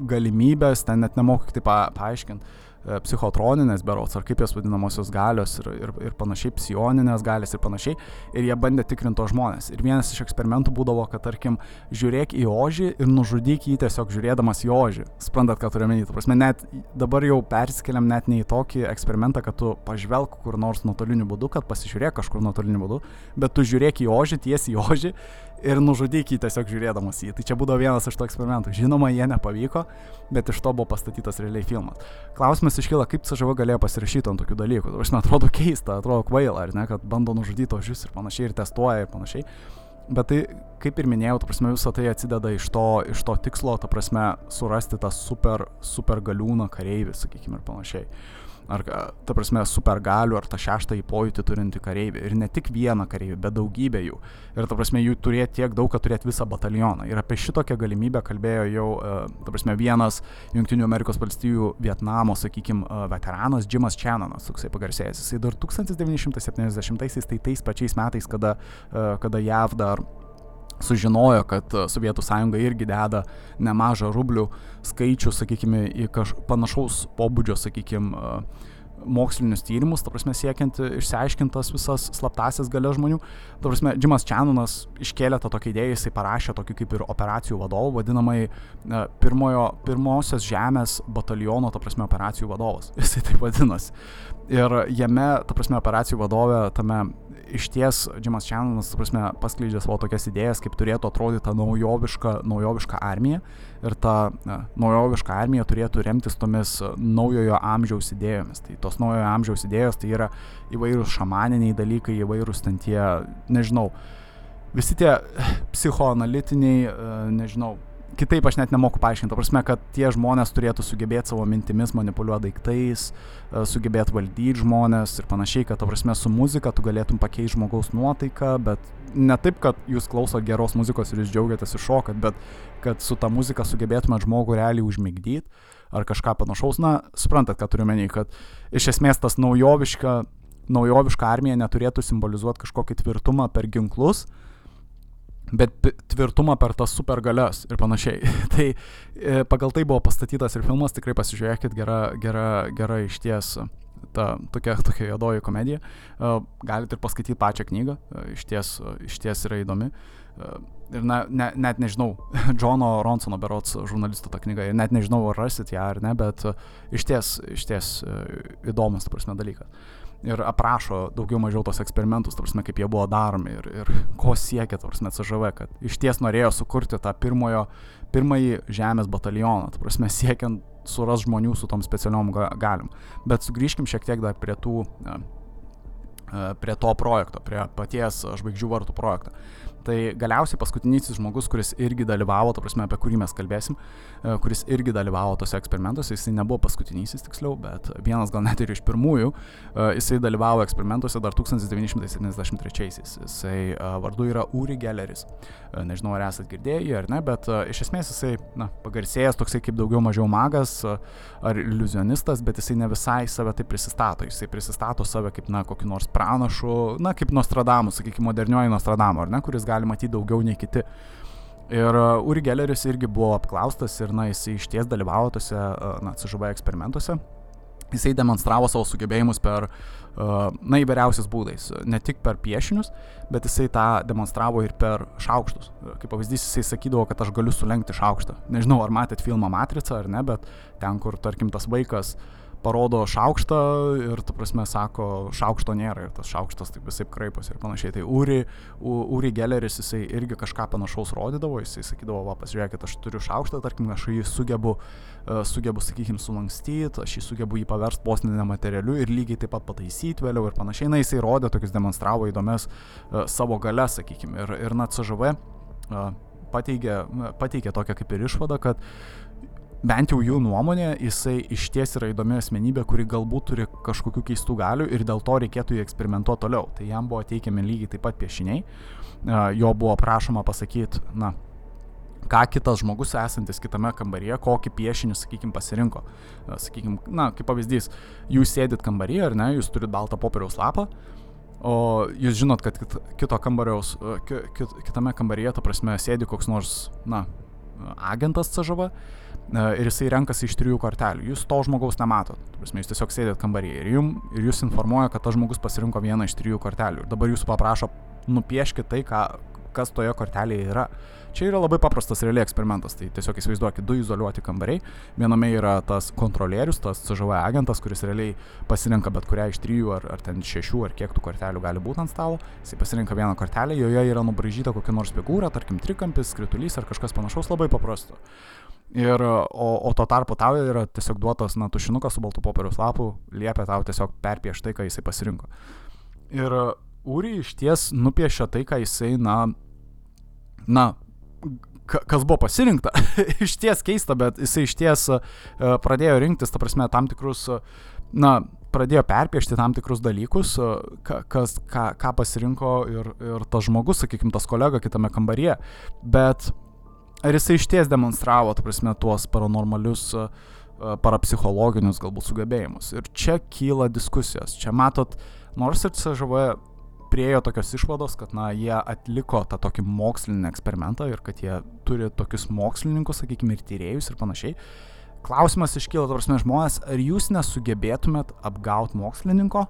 galimybės, ten net nemoku taip pa, paaiškinti psichotroninės berots, ar kaip jos vadinamosios galios ir, ir, ir panašiai, psioninės galės ir panašiai. Ir jie bandė tikrinti to žmonės. Ir vienas iš eksperimentų būdavo, kad tarkim, žiūrėk į ožį ir nužudyk jį tiesiog žiūrėdamas į ožį. Sprantat, ką turiu menyti. Prasme, net dabar jau persikeliam net ne į tokį eksperimentą, kad tu pažvelg kur nors nuotoliniu būdu, kad pasižiūrėk kažkur nuotoliniu būdu, bet tu žiūrėk į ožį, tiesiai į ožį ir nužudyk jį tiesiog žiūrėdamas jį. Tai čia būdavo vienas iš tų eksperimentų. Žinoma, jie nepavyko, bet iš to buvo pastatytas realiai filmas. Klausimas iškyla, kaip CŽV galėjo pasirašyti ant tokių dalykų. Aš man atrodo keista, atrodo kvaila, ar ne, kad bando nužudyti ožius ir panašiai, ir testuoja ir panašiai. Bet tai, kaip ir minėjau, ta prasme, visą tai atsideda iš to, iš to tikslo, ta prasme, surasti tą super, super galiūną kareivį, sakykime, ir panašiai ar, ta prasme, supergalių, ar tą šeštąjį pojūtį turinti kareivį. Ir ne tik vieną kareivį, bet daugybę jų. Ir, ta prasme, jų turėti tiek daug, kad turėti visą batalioną. Ir apie šitokią galimybę kalbėjo jau, ta prasme, vienas Junktinių Amerikos valstijų Vietnamo, sakykime, veteranas Jimas Chanonas, toksai pagarsėjęs. Jisai dar 1970-aisiais, tai tais pačiais metais, kada, kada JAV dar sužinojo, kad Sovietų sąjunga irgi deda nemažą rublių skaičių, sakykime, į kaž, panašaus pobūdžio, sakykime, mokslinius tyrimus, ta prasme, siekiant išsiaiškintas visas slaptasias galės žmonių. Ta prasme, Jimas Čanunas iškėlė tą tokią idėją, jisai parašė tokį kaip ir operacijų vadovą, vadinamai pirmojo, pirmosios žemės bataliono, ta prasme, operacijų vadovas. Jisai taip vadinosi. Ir jame, ta prasme, operacijų vadovė tame iš ties Jimas Čanunas, ta prasme, paskleidžia savo tokias idėjas, kaip turėtų atrodyti ta naujoviška, naujoviška armija. Ir ta na, naujoviška armija turėtų remtis tomis naujojo amžiaus idėjomis. Tai tos naujojo amžiaus idėjos tai yra įvairūs šamaniniai dalykai, įvairūs ten tie, nežinau, visi tie psichoanalitiniai, nežinau, kitaip aš net nemoku paaiškinti. Ta prasme, kad tie žmonės turėtų sugebėti savo mintimis manipuliuoti daiktais, e, sugebėti valdyti žmonės ir panašiai, kad, ta prasme, su muzika tu galėtum pakeisti žmogaus nuotaiką, bet ne taip, kad jūs klausot geros muzikos ir jūs džiaugiatės ir šokat, bet kad su ta muzika sugebėtumėt žmogų realiai užmigdyti ar kažką panašaus. Na, suprantat, ką turiu menį, kad iš esmės tas naujoviška, naujoviška armija neturėtų simbolizuoti kažkokį tvirtumą per ginklus, bet tvirtumą per tas supergalias ir panašiai. tai e, pagal tai buvo pastatytas ir filmas, tikrai pasižiūrėkit, gera, gera, gera iš ties ta tokia, tokia juodoji komedija. E, galite ir paskaityti pačią knygą, e, iš ties, iš ties yra įdomi. Ir na, ne, net nežinau, Džono Ronsono berots žurnalisto ta knyga, ir net nežinau, ar rasit ją ar ne, bet iš ties, iš ties įdomus, ta prasme, dalykas ir aprašo daugiau mažiau tos eksperimentus, tarsi kaip jie buvo daromi ir, ir ko siekia, tarsi CŽV, kad iš ties norėjo sukurti tą pirmojo, pirmąjį žemės batalioną, tarsi siekiant suras žmonių su tom specialiom galim. Bet sugrįžkim šiek tiek dar prie tų prie to projekto, prie paties žvaigždžių vartų projekto. Tai galiausiai paskutinysis žmogus, kuris irgi dalyvavo, ta prasme, apie kurį mes kalbėsim, e, kuris irgi dalyvavo tose eksperimentuose, jisai nebuvo paskutinysis tiksliau, bet vienas gal net ir iš pirmųjų, e, jisai dalyvavo eksperimentuose dar 1973-aisiais. Jisai e, vardu yra Uri Gelleris. Nežinau, ar esate girdėję ar ne, bet iš esmės jisai, na, pagarsėjęs toksai kaip daugiau mažiau magas ar iliuzionistas, bet jisai ne visai save taip prisistato. Jisai prisistato save kaip, na, kokį nors pranašų, na, kaip Nostradamus, sakykime, modernioji Nostradamus, ar ne, kuris gali gali matyti daugiau nei kiti. Ir uh, Uri Gelleris irgi buvo apklaustas ir, na, jis iš ties dalyvavo tose, uh, na, CŽV eksperimentuose. Jisai demonstravo savo sugebėjimus per, uh, na, įvairiausiais būdais. Ne tik per piešinius, bet jisai tą demonstravo ir per šaukštus. Kaip pavyzdys, jisai sakydavo, kad aš galiu sulenkti šaukštą. Nežinau, ar matėt filmą Matrica ar ne, bet ten, kur, tarkim, tas vaikas uh, parodo šaukštą ir, ta prasme, sako, šaukšto nėra ir tas šaukštas taip visai kraiposi ir panašiai. Tai Uri, Uri Gelleris, jisai irgi kažką panašaus rodydavo, jisai sakydavo, va, pasižiūrėkit, aš turiu šaukštą, tarkim, aš jį sugebu, uh, sugebu sakykime, sulankstyti, aš jį sugebu jį paversti posninę materialiu ir lygiai taip pat pataisyti vėliau ir panašiai. Na, jisai rodė tokius demonstravo įdomias uh, savo galės, sakykime. Ir, ir na, CŽV uh, pateikė, pateikė tokią kaip ir išvadą, kad bent jau jų nuomonė, jisai iš ties yra įdomi asmenybė, kuri galbūt turi kažkokių keistų galių ir dėl to reikėtų jį eksperimentuoti toliau. Tai jam buvo teikiami lygiai taip pat piešiniai, jo buvo prašoma pasakyti, na, ką kitas žmogus esantis kitame kambaryje, kokį piešinį, sakykime, pasirinko. Sakykime, na, kaip pavyzdys, jūs sėdit kambaryje ar ne, jūs turit baltą popieriaus lapą, o jūs žinot, kad kito kambariaus, kit, kitame kambaryje, ta prasme, sėdi koks nors, na, agentas CŽV ir jisai renkasi iš trijų kortelių. Jūs to žmogaus nematot. Prasme, jūs tiesiog sėdėt kambaryje ir, jum, ir jūs informuoja, kad tas žmogus pasirinko vieną iš trijų kortelių. Ir dabar jūs paprašo nupieškite tai, ką, kas toje kortelėje yra. Čia yra labai paprastas realiai eksperimentas. Tai tiesiog įsivaizduokit du izoliuoti kambariai. Viename yra tas kontrolierius, tas CŽV agentas, kuris realiai pasirenka bet kurią iš trijų ar, ar ten šešių ar kiek tų kortelių gali būti ant stalo. Jisai pasirenka vieną kortelę, joje yra nubražyta kokia nors figūra, tarkim trikampis, skritulys ar kažkas panašaus labai paprasto. Ir, o, o tuo tarpu tau yra tiesiog duotas, na, tušinukas su baltu popieriaus lapu, liepia tau tiesiog perpiešti tai, ką jisai pasirinko. Ir Ūri iš ties nupiešia tai, ką jisai, na, na, kas buvo pasirinkta. iš ties keista, bet jisai iš ties uh, pradėjo rinktis, ta prasme, tam tikrus, uh, na, pradėjo perpiešti tam tikrus dalykus, uh, kas, ką, ką pasirinko ir, ir tas žmogus, sakykime, tas kolega kitame kambaryje. Bet ar jisai iš ties demonstravo, ta prasme, tuos paranormalius, e, e, parapsichologinius galbūt sugebėjimus. Ir čia kyla diskusijos. Čia matot, nors ir CŽV priejo tokios išvados, kad, na, jie atliko tą tokį mokslinį eksperimentą ir kad jie turi tokius mokslininkus, sakykime, ir tyrėjus ir panašiai. Klausimas iškyla, ta prasme, žmonės, ar jūs nesugebėtumėt apgauti mokslininko?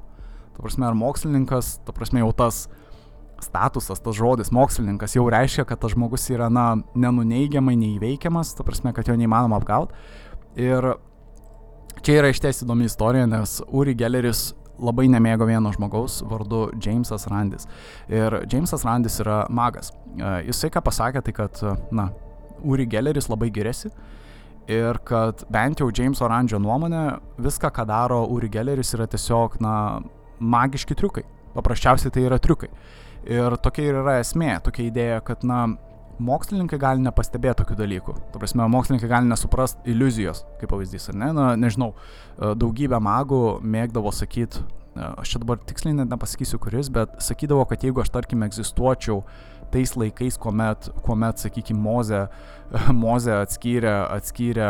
Ta prasme, ar mokslininkas, ta prasme, jau tas statusas, tas žodis mokslininkas jau reiškia, kad tas žmogus yra, na, nenuneigiamai neįveikiamas, ta prasme, kad jo neįmanoma apgauti. Ir čia yra iš ties įdomi istorija, nes Uri Gelleris labai nemėgo vieno žmogaus vardu Jamesas Randis. Ir Jamesas Randis yra magas. E, jisai ką pasakė, tai kad, na, Uri Gelleris labai giriasi ir kad bent jau Jameso Randžio nuomonė, viską, ką daro Uri Gelleris, yra tiesiog, na, magiški triukai. Paprasčiausiai tai yra triukai. Ir tokia ir yra esmė, tokia idėja, kad, na, mokslininkai gali nepastebėti tokių dalykų. Tuo prasme, mokslininkai gali nesuprast iliuzijos, kaip pavyzdys, ar ne? Na, nežinau, e, daugybė magų mėgdavo sakyti, e, aš čia dabar tiksliai net nepasakysiu kuris, bet sakydavo, kad jeigu aš, tarkim, egzistuočiau tais laikais, kuomet, kuomet sakykime, Moze, Moze atskyrė, atskyrė,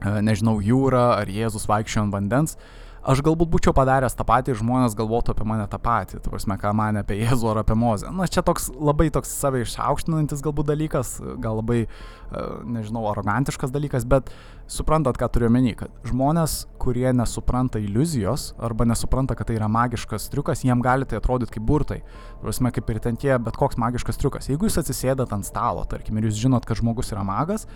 e, nežinau, jūrą ar Jėzus vaikščiojo ant vandens, aš galbūt būčiau padaręs tą patį ir žmonės galvotų apie mane tą patį, tu prasme, ką mane apie Jėzų ar apie Mozę. Na, čia toks labai toks save išaukštinantis galbūt dalykas, gal labai, e, nežinau, arogantiškas dalykas, bet suprantat, ką turiu menį, kad žmonės, kurie nesupranta iliuzijos arba nesupranta, kad tai yra magiškas triukas, jiem gali tai atrodyti kaip burtai. Prasme, kaip ir ten tie, bet koks magiškas triukas. Jeigu jūs atsisėdat ant stalo, tarkim, ir jūs žinot, kad žmogus yra magas,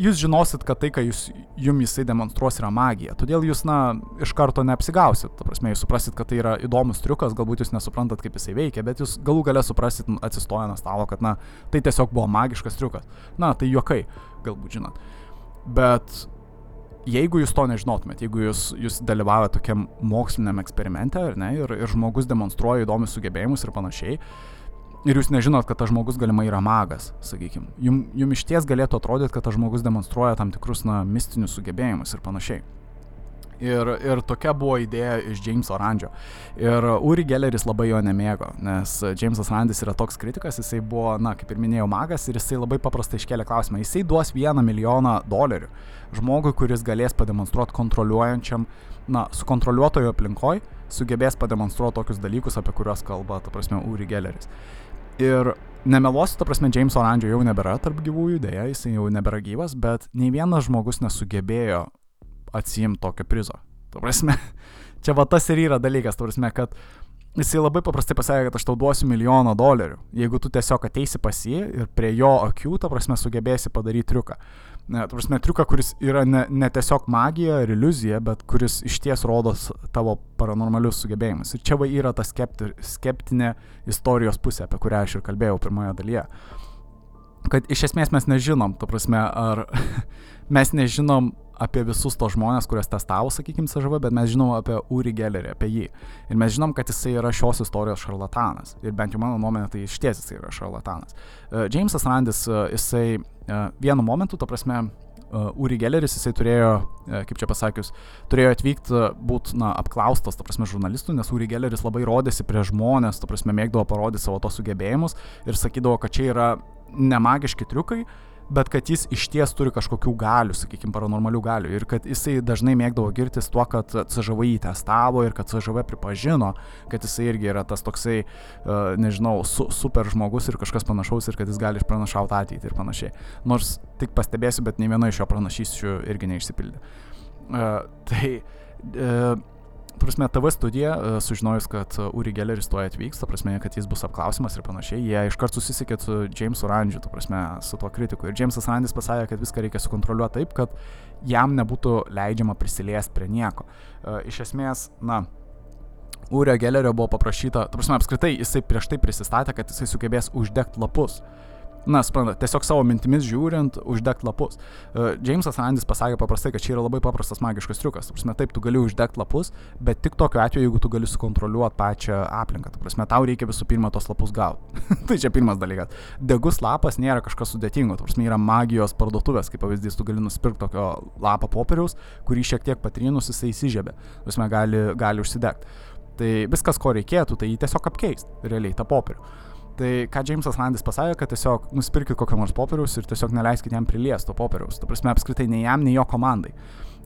jūs žinosit, kad tai, ką jūs, jum jisai demonstruos, yra magija. Todėl jūs, na, iš karto neapsigausit. Ta prasme, jūs suprasit, kad tai yra įdomus triukas, galbūt jūs nesuprantat, kaip jisai veikia, bet jūs galų gale suprasit atsistoję nuo stalo, kad, na, tai tiesiog buvo magiškas triukas. Na, tai juokai, galbūt žinot. Bet jeigu jūs to nežinotumėt, jeigu jūs, jūs dalyvavote tokiam moksliniam eksperimente, ne, ir, ir žmogus demonstruoja įdomius sugebėjimus ir panašiai, ir jūs nežinot, kad tas žmogus galimai yra magas, sakykime. Jum, jum iš ties galėtų atrodyti, kad tas žmogus demonstruoja tam tikrus, na, mistinius sugebėjimus ir panašiai. Ir, ir tokia buvo idėja iš Jameso Randžio. Ir Uri Gelleris labai jo nemėgo, nes Jamesas Randis yra toks kritikas, jisai buvo, na, kaip ir minėjau, magas ir jisai labai paprastai iškelia klausimą. Jisai duos vieną milijoną dolerių žmogui, kuris galės pademonstruoti kontroliuojančiam, na, sukontroliuotojo aplinkoj, sugebės pademonstruoti tokius dalykus, apie kuriuos kalba, ta prasme, Uri Gelleris. Ir nemeluosiu, ta prasme, James Orangio jau nebėra tarp gyvųjų, dėja, jis jau nebėra gyvas, bet nei vienas žmogus nesugebėjo atsijimti tokio prizo. Ta prasme, čia va tas ir yra dalykas, ta prasme, kad jisai labai paprastai pasakė, kad aš tau duosiu milijoną dolerių, jeigu tu tiesiog ateisi pas jį ir prie jo akių, ta prasme, sugebėsi padaryti triuką ne, prasme, triuką, kuris yra ne, ne tiesiog magija ar iliuzija, bet kuris iš ties rodo tavo paranormalius sugebėjimus. Ir čia va yra ta skepti, skeptinė istorijos pusė, apie kurią aš ir kalbėjau pirmoje dalyje. Kad iš esmės mes nežinom, ta prasme, ar mes nežinom apie visus tos žmonės, kuriuos testavo, sakykime, CŽV, bet mes žinom apie Uri Gellerį, apie jį. Ir mes žinom, kad jisai yra šios istorijos šarlatanas. Ir bent jau mano nuomonė, tai iš ties jisai yra šarlatanas. Uh, Jamesas Randis, uh, jisai uh, vienu momentu, ta prasme, uh, Uri Gelleris, jisai turėjo, uh, kaip čia pasakius, turėjo atvykti, uh, būti, na, apklaustas, ta prasme, žurnalistų, nes Uri Gelleris labai rodėsi prie žmonės, ta prasme, mėgdavo parodyti savo tos sugebėjimus ir sakydavo, kad čia yra nemagiški triukai, bet kad jis iš ties turi kažkokių galių, sakykime, paranormalių galių ir kad jisai dažnai mėgdavo girtis tuo, kad CŽV jį testavo ir kad CŽV pripažino, kad jisai irgi yra tas toksai, uh, nežinau, su, super žmogus ir kažkas panašaus ir kad jis gali išpranašauti ateitį ir panašiai. Nors tik pastebėsiu, bet nei viena iš jo pranašysčių irgi neišsipildė. Uh, tai uh, prasme, TV studija, e, sužinojus, kad e, Uri Gelleris tuoj atvyks, ta prasme, kad jis bus apklausimas ir panašiai, jie iškart susisiekė su Jamesu Randžiu, ta prasme, su tuo kritiku. Ir Jamesas Randis pasakė, kad viską reikia sukontroliuoti taip, kad jam nebūtų leidžiama prisiliesti prie nieko. E, iš esmės, na, Urio Gellerio buvo paprašyta, ta prasme, apskritai jisai prieš tai prisistatė, kad jisai sugebės uždegti lapus. Na, suprantat, tiesiog savo mintimis žiūrint, uždegt lapus. Uh, Jamesas Randis pasakė paprastai, kad čia yra labai paprastas magiškas triukas. Prasme, taip, tu gali uždegt lapus, bet tik tokiu atveju, jeigu tu gali sukontroliuoti pačią aplinką. Prasme, tau reikia visų pirma tos lapus gauti. tai čia pirmas dalykas. Degus lapas nėra kažkas sudėtingo. Prasme, yra magijos parduotuvės, kaip pavyzdys, tu gali nusipirkti tokio lapo popieriaus, kurį šiek tiek patrynus jisai įsižiebė. Prasme, gali, gali užsidegti. Tai viskas, ko reikėtų, tai jį tiesiog apkeisti, realiai, tą popierių. Tai ką Jamesas Landis pasakė, kad tiesiog nusipirkit kokio nors popieriaus ir tiesiog neleiskit jam priliesti to popieriaus. Tu prasme, apskritai nei jam, nei jo komandai.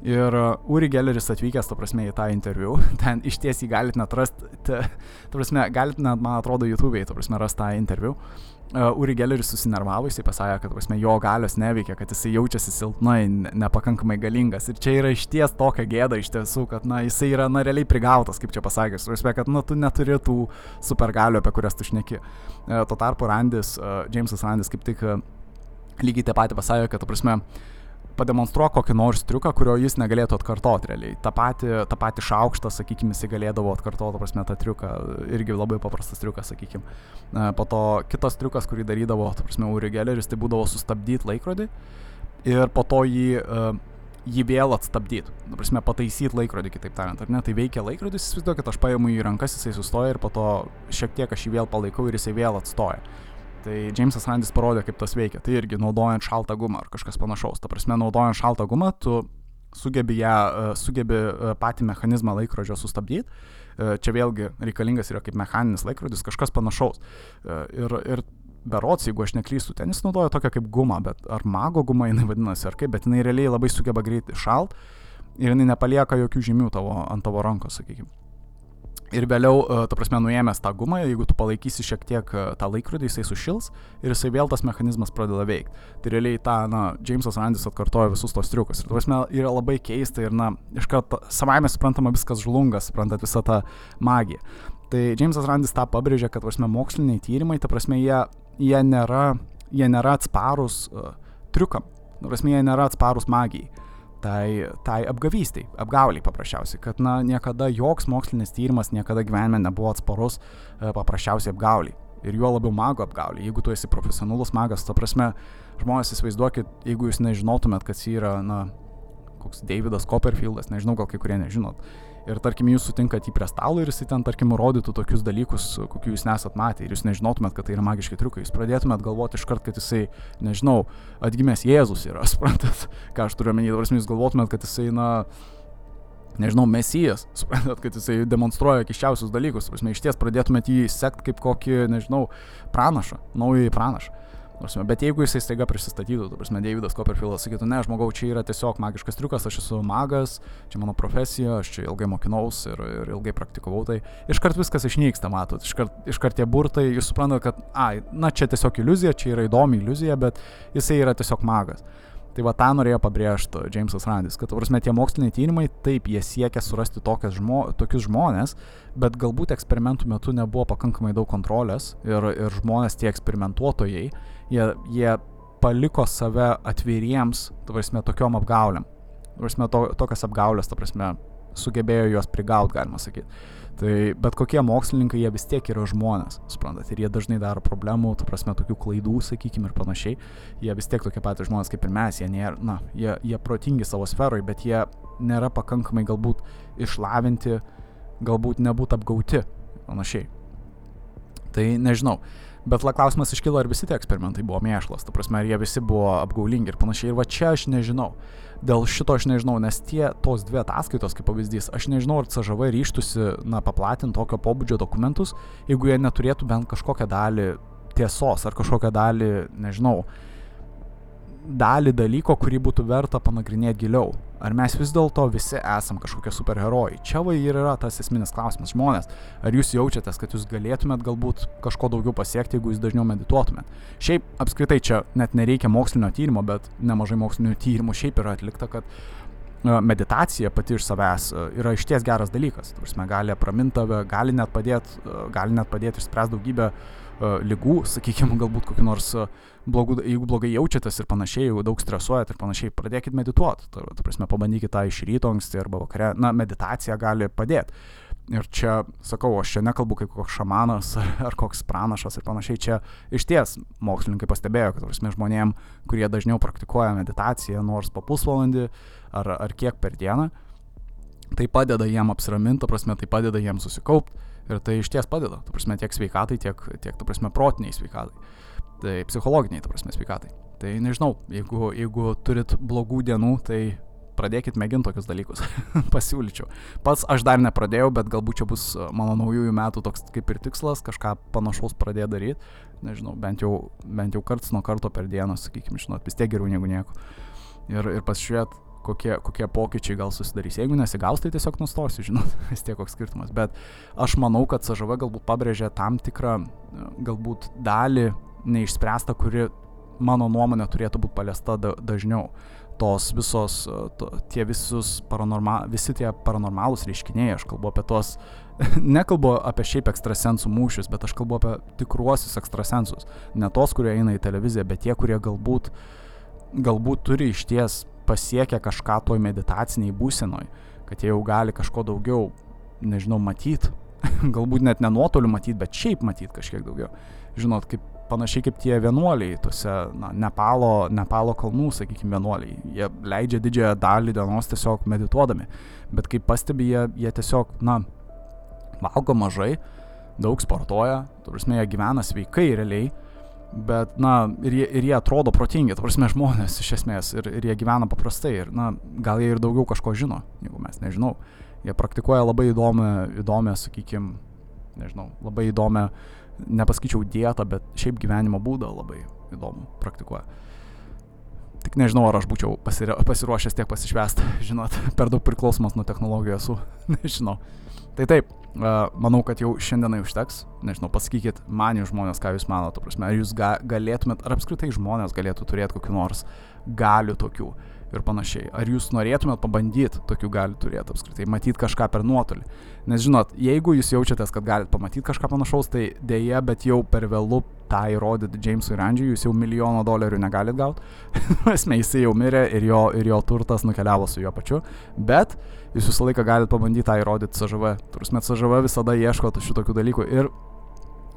Ir Uri Gelleris atvykęs, ta prasme, į tą interviu, ten iš ties jį galite net rasti, ta, ta prasme, galite net, man atrodo, YouTube'ai, ta prasme, rasti tą interviu. Uh, Uri Gelleris susinervavo, jisai pasakė, kad, prasme, jo galios neveikia, kad jisai jaučiasi silpnai, nepakankamai galingas. Ir čia yra iš ties tokia gėda iš tiesų, kad, na, jisai yra, na, realiai prigautas, kaip čia pasakęs. Prasme, kad, na, tu neturi tų supergalių, apie kurias tu šneki. Uh, tuo tarpu Randis, uh, Jamesas Randis kaip tik uh, lygiai tą patį pasakė, kad, ta prasme, uh, pademonstruok kokį nors triuką, kurio jis negalėtų atkartoti realiai. Ta pati, ta pati šaukštą, sakykime, jis galėdavo atkartoti, prasme, tą triuką, irgi labai paprastas triukas, sakykime. Po to kitas triukas, kurį darydavo, prasme, Uri Gelleris, tai būdavo sustabdyti laikrodį ir po to jį, jį vėl atstabdyti. Ta prasme, pataisyti laikrodį, kitaip tariant, ar ne? Tai veikia laikrodis, įsivaizduokit, aš paimu į rankas, jisai sustoja ir po to šiek tiek aš jį vėl palaikau ir jisai vėl atstoja. Tai Jamesas Randis parodė, kaip tas veikia. Tai irgi naudojant šaltą gumą ar kažkas panašaus. Ta prasme, naudojant šaltą gumą, tu sugebi, ją, e, sugebi e, patį mechanizmą laikrodžio sustabdyti. E, čia vėlgi reikalingas yra kaip mechaninis laikrodis, kažkas panašaus. Ir, ir berots, jeigu aš neklystu, ten jis naudoja tokią kaip gumą, bet ar mago guma jinai vadinasi, ar kaip, bet jinai realiai labai sugeba greitai šalt ir jinai nepalieka jokių žymių tavo, ant tavo rankos, sakykime. Ir vėliau, e, ta prasme, nuėmęs tą gumą, jeigu tu palaikysi šiek tiek e, tą laikrodį, jisai sušils ir jisai vėl tas mechanizmas pradeda veikti. Tai realiai tą, na, Jamesas Randis atkartoja visus tos triukus. Ir, ta prasme, yra labai keista ir, na, iš karto savaime suprantama viskas žlunga, suprantat visą tą magiją. Tai Jamesas Randis tą pabrėžia, kad, ta prasme, moksliniai tyrimai, ta prasme, jie, jie, nėra, jie nėra atsparus uh, triukam. Ta prasme, jie nėra atsparus magijai tai, tai apgavystiai, apgauliai paprasčiausiai, kad na, niekada joks mokslinis tyrimas niekada gyvenime nebuvo atsparus e, paprasčiausiai apgauliai. Ir juo labiau mago apgauliai. Jeigu tu esi profesionalus magas, ta prasme, žmonės įsivaizduokit, jeigu jūs nežinotumėt, kas yra, na, koks Davidas Copperfieldas, nežinau, gal kai kurie nežinot. Ir tarkim jūs sutinkat jį prie stalo ir jisai ten tarkim rodytų tokius dalykus, kokių jūs nesat matę. Ir jūs nežinotumėt, kad tai yra magiški triukai, jūs pradėtumėt galvoti iškart, kad jisai, nežinau, atgimęs Jėzus yra, suprantat, ką aš turiu omeny, dabar jūs galvotumėt, kad jisai, na, nežinau, mesijas, suprantat, kad jisai demonstruoja kiščiausius dalykus, prasme, iš ties pradėtumėt jį sekti kaip kokį, nežinau, pranašą, naująjį pranašą. Prasme, bet jeigu jisai staiga prisistatytų, tu prasme, Davidas Copperfieldas sakytų, ne, žmogau, čia yra tiesiog magiškas triukas, aš esu magas, čia mano profesija, aš čia ilgai mokinaus ir, ir ilgai praktikavau, tai iškart viskas išnyksta, matot, iškart, iškart tie burtai, jūs suprantate, kad, ai, na, čia tiesiog iliuzija, čia yra įdomi iliuzija, bet jisai yra tiesiog magas. Tai va tą norėjo pabrėžti Jamesas Randis, kad, prasme, tie moksliniai tyrimai, taip, jie siekia surasti žmo, tokius žmonės, bet galbūt eksperimentų metu nebuvo pakankamai daug kontrolės ir, ir žmonės, tie eksperimentuotojai, jie, jie paliko save atviriems, prasme, tokiom apgaulėm. Prasme, to, tokias apgaulės, prasme, sugebėjo juos prigauti, galima sakyti. Tai bet kokie mokslininkai, jie vis tiek yra žmonės, suprantat, ir jie dažnai daro problemų, tu prasme, tokių klaidų, sakykime, ir panašiai. Jie vis tiek tokie patys žmonės kaip ir mes, jie, nėra, na, jie, jie protingi savo sferoje, bet jie nėra pakankamai galbūt išlavinti, galbūt nebūt apgauti, panašiai. Tai nežinau. Bet la klausimas iškilo, ar visi tie eksperimentai buvo mėšlas, ta prasme, ar jie visi buvo apgaulingi ir panašiai. Ir va čia aš nežinau. Dėl šito aš nežinau, nes tie tos dvi ataskaitos, kaip pavyzdys, aš nežinau, ar CŽV ryštusi, na, paplatinti tokio pobūdžio dokumentus, jeigu jie neturėtų bent kažkokią dalį tiesos ar kažkokią dalį, nežinau, dalį dalyko, kurį būtų verta panagrinėti giliau. Ar mes vis dėlto visi esam kažkokie superherojai? Čia va ir yra tas esminis klausimas. Žmonės, ar jūs jaučiatės, kad jūs galėtumėt galbūt kažko daugiau pasiekti, jeigu jūs dažniau medituotumėt? Šiaip apskritai čia net nereikia mokslinio tyrimo, bet nemažai mokslinio tyrimų šiaip yra atlikta, kad e, meditacija pati iš savęs e, yra išties geras dalykas. Turime, gali apraminti tave, gali net padėti, e, gali net padėti išspręsti daugybę lygų, sakykime, galbūt kokiu nors uh, blogų, jeigu blogai jaučiatės ir panašiai, jeigu daug stresuojat ir panašiai, pradėkit medituoti. Tai, ta prasme, pabandykit tą iš ryto anksti arba vakare. Na, meditacija gali padėti. Ir čia, sakau, aš čia nekalbu kaip koks šamanas ar, koks pranašas ir panašiai. Čia iš ties mokslininkai pastebėjo, kad prasme, žmonėm, kurie dažniau praktikuoja meditaciją, nors po pusvalandį ar, ar kiek per dieną, tai padeda jiem apsiraminti, prasme, tai padeda jiem susikaupti ir tai iš ties padeda, tu prasme, tiek sveikatai, tiek, tiek tu prasme, protiniai sveikatai tai psichologiniai, ta prasme, sveikatai. Tai nežinau, jeigu, jeigu turit blogų dienų, tai pradėkit mėginti tokius dalykus, pasiūlyčiau. Pats aš dar nepradėjau, bet galbūt čia bus mano naujųjų metų toks kaip ir tikslas, kažką panašaus pradėti daryti, nežinau, bent jau, bent jau karts nuo karto per dieną, sakykime, žinot, vis tiek geriau negu nieko. Ir, ir pasižiūrėt, kokie, kokie pokyčiai gal susidarys. Jeigu nesigaus, tai tiesiog nustosiu, žinot, vis tiek koks skirtumas. Bet aš manau, kad CŽV galbūt pabrėžia tam tikrą galbūt dalį neišspręstą, kuri mano nuomonė turėtų būti paliesta da, dažniau. Tos visos, to, tie visus paranorma, visi tie paranormalūs reiškiniai, aš kalbu apie tos, nekalbu apie šiaip ekstrasensų mūšius, bet aš kalbu apie tikruosius ekstrasensus. Ne tos, kurie eina į televiziją, bet tie, kurie galbūt, galbūt turi iš ties pasiekę kažką toj meditaciniai būsenoj, kad jie jau gali kažko daugiau, nežinau, matyti, galbūt net ne nuotoliu matyti, bet šiaip matyti kažkiek daugiau. Žinot, kaip panašiai kaip tie vienuoliai, tuose na, Nepalo, Nepalo kalnų, sakykime, vienuoliai. Jie leidžia didžiąją dalį dienos tiesiog medituodami. Bet kaip pastebi, jie, jie tiesiog, na, valgo mažai, daug sportuoja, turbūt jie gyvena sveikai realiai, bet, na, ir jie, ir jie atrodo protingi, turbūt žmonės iš esmės, ir, ir jie gyvena paprastai, ir, na, gal jie ir daugiau kažko žino, jeigu mes nežinau. Jie praktikuoja labai įdomią, įdomią sakykime, nežinau, labai įdomią nepasakyčiau dietą, bet šiaip gyvenimo būdą labai įdomu praktikuoja. Tik nežinau, ar aš būčiau pasiruošęs tiek pasišvest, žinot, per daug priklausomas nuo technologijų esu, nežinau. Tai taip, manau, kad jau šiandienai užteks, nežinau, pasakykit man jūs žmonės, ką jūs manote, prasme, ar jūs ga, galėtumėt, ar apskritai žmonės galėtų turėti kokiu nors galių tokių ir panašiai. Ar jūs norėtumėt pabandyti tokių galių turėti apskritai, matyti kažką per nuotolį. Nes žinot, jeigu jūs jaučiatės, kad galite pamatyti kažką panašaus, tai dėja, bet jau per vėlų tą įrodyti Jamesui Randžiui, jūs jau milijono dolerių negalit gauti. Esmė, jisai jau mirė ir jo, ir jo turtas nukeliavo su juo pačiu. Bet jūs visą laiką galite pabandyti tą įrodyti CŽV. Turime CŽV visada ieško šitokių dalykų. Ir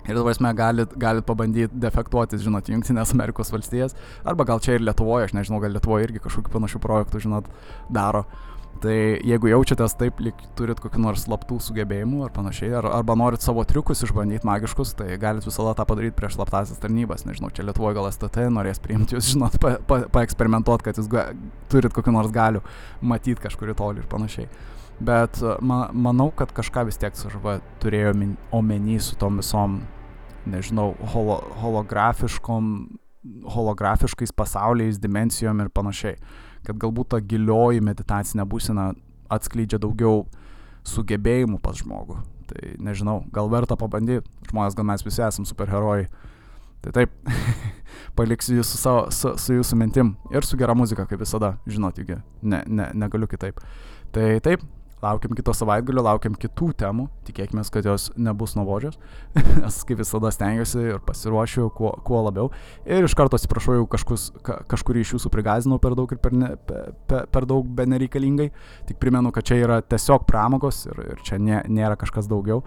Ir dabar mes galit, galit pabandyti defektuoti, žinot, Junktinės Amerikos valstijas, arba gal čia ir Lietuvoje, aš nežinau, gal Lietuvoje irgi kažkokių panašių projektų, žinot, daro. Tai jeigu jaučiatės taip, lyg turit kokį nors slaptų sugebėjimų ar panašiai, ar, arba norit savo triukus išbandyti magiškus, tai galit visada tą padaryti prieš slaptasias tarnybas. Nežinau, čia Lietuvoje gal STT norės priimti jūs, žinot, paeksperimentuoti, pa, pa kad jūs ga, turit kokį nors galių matyti kažkur į tolį ir panašiai. Bet man, manau, kad kažką vis tiek SŽV turėjo omeny su tom visom nežinau, holo, holografiškom, holografiškais pasauliais, dimencijom ir panašiai. Kad galbūt ta gilioji meditacinė būsena atskleidžia daugiau sugebėjimų pas žmogų. Tai nežinau, gal verta pabandyti. Žmonės, gal mes visi esame superherojai. Tai taip, paliksiu jūs su, savo, su, su jūsų mintim ir su gera muzika, kaip visada, žinot, juk ne, ne, negaliu kitaip. Tai taip, Laukiam kito savaitgalio, laukiam kitų temų, tikėkime, kad jos nebus nuobodžios, nes kaip visada stengiuosi ir pasiruošiu kuo, kuo labiau. Ir iš karto atsiprašau, jau kažkus, ka, kažkurį iš jūsų prigazinau per daug ir per, ne, per, per, daug benereikalingai. Tik primenu, kad čia yra tiesiog pramogos ir, ir čia nė, nėra kažkas daugiau.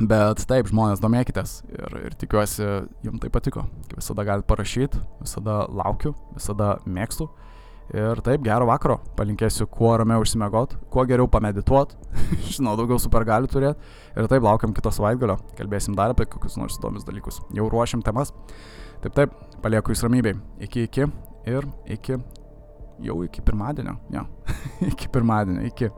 Bet taip, žmonės, domėkitės ir, ir tikiuosi, jums tai patiko. Kaip visada galite parašyti, visada laukiu, visada mėgstu. Ir taip, gero vakaro. Palinkėsiu kuo ramiau užsimiegot, kuo geriau pamedituot. Žinau, daugiau super gali turėti. Ir taip, laukiam kito savaitgalio. Kalbėsim dar apie kokius nors įdomius dalykus. Jau ruošiam temas. Taip, taip, palieku jūs ramybėj. Iki, iki ir iki, jau iki pirmadienio. Jo, iki pirmadienio, iki.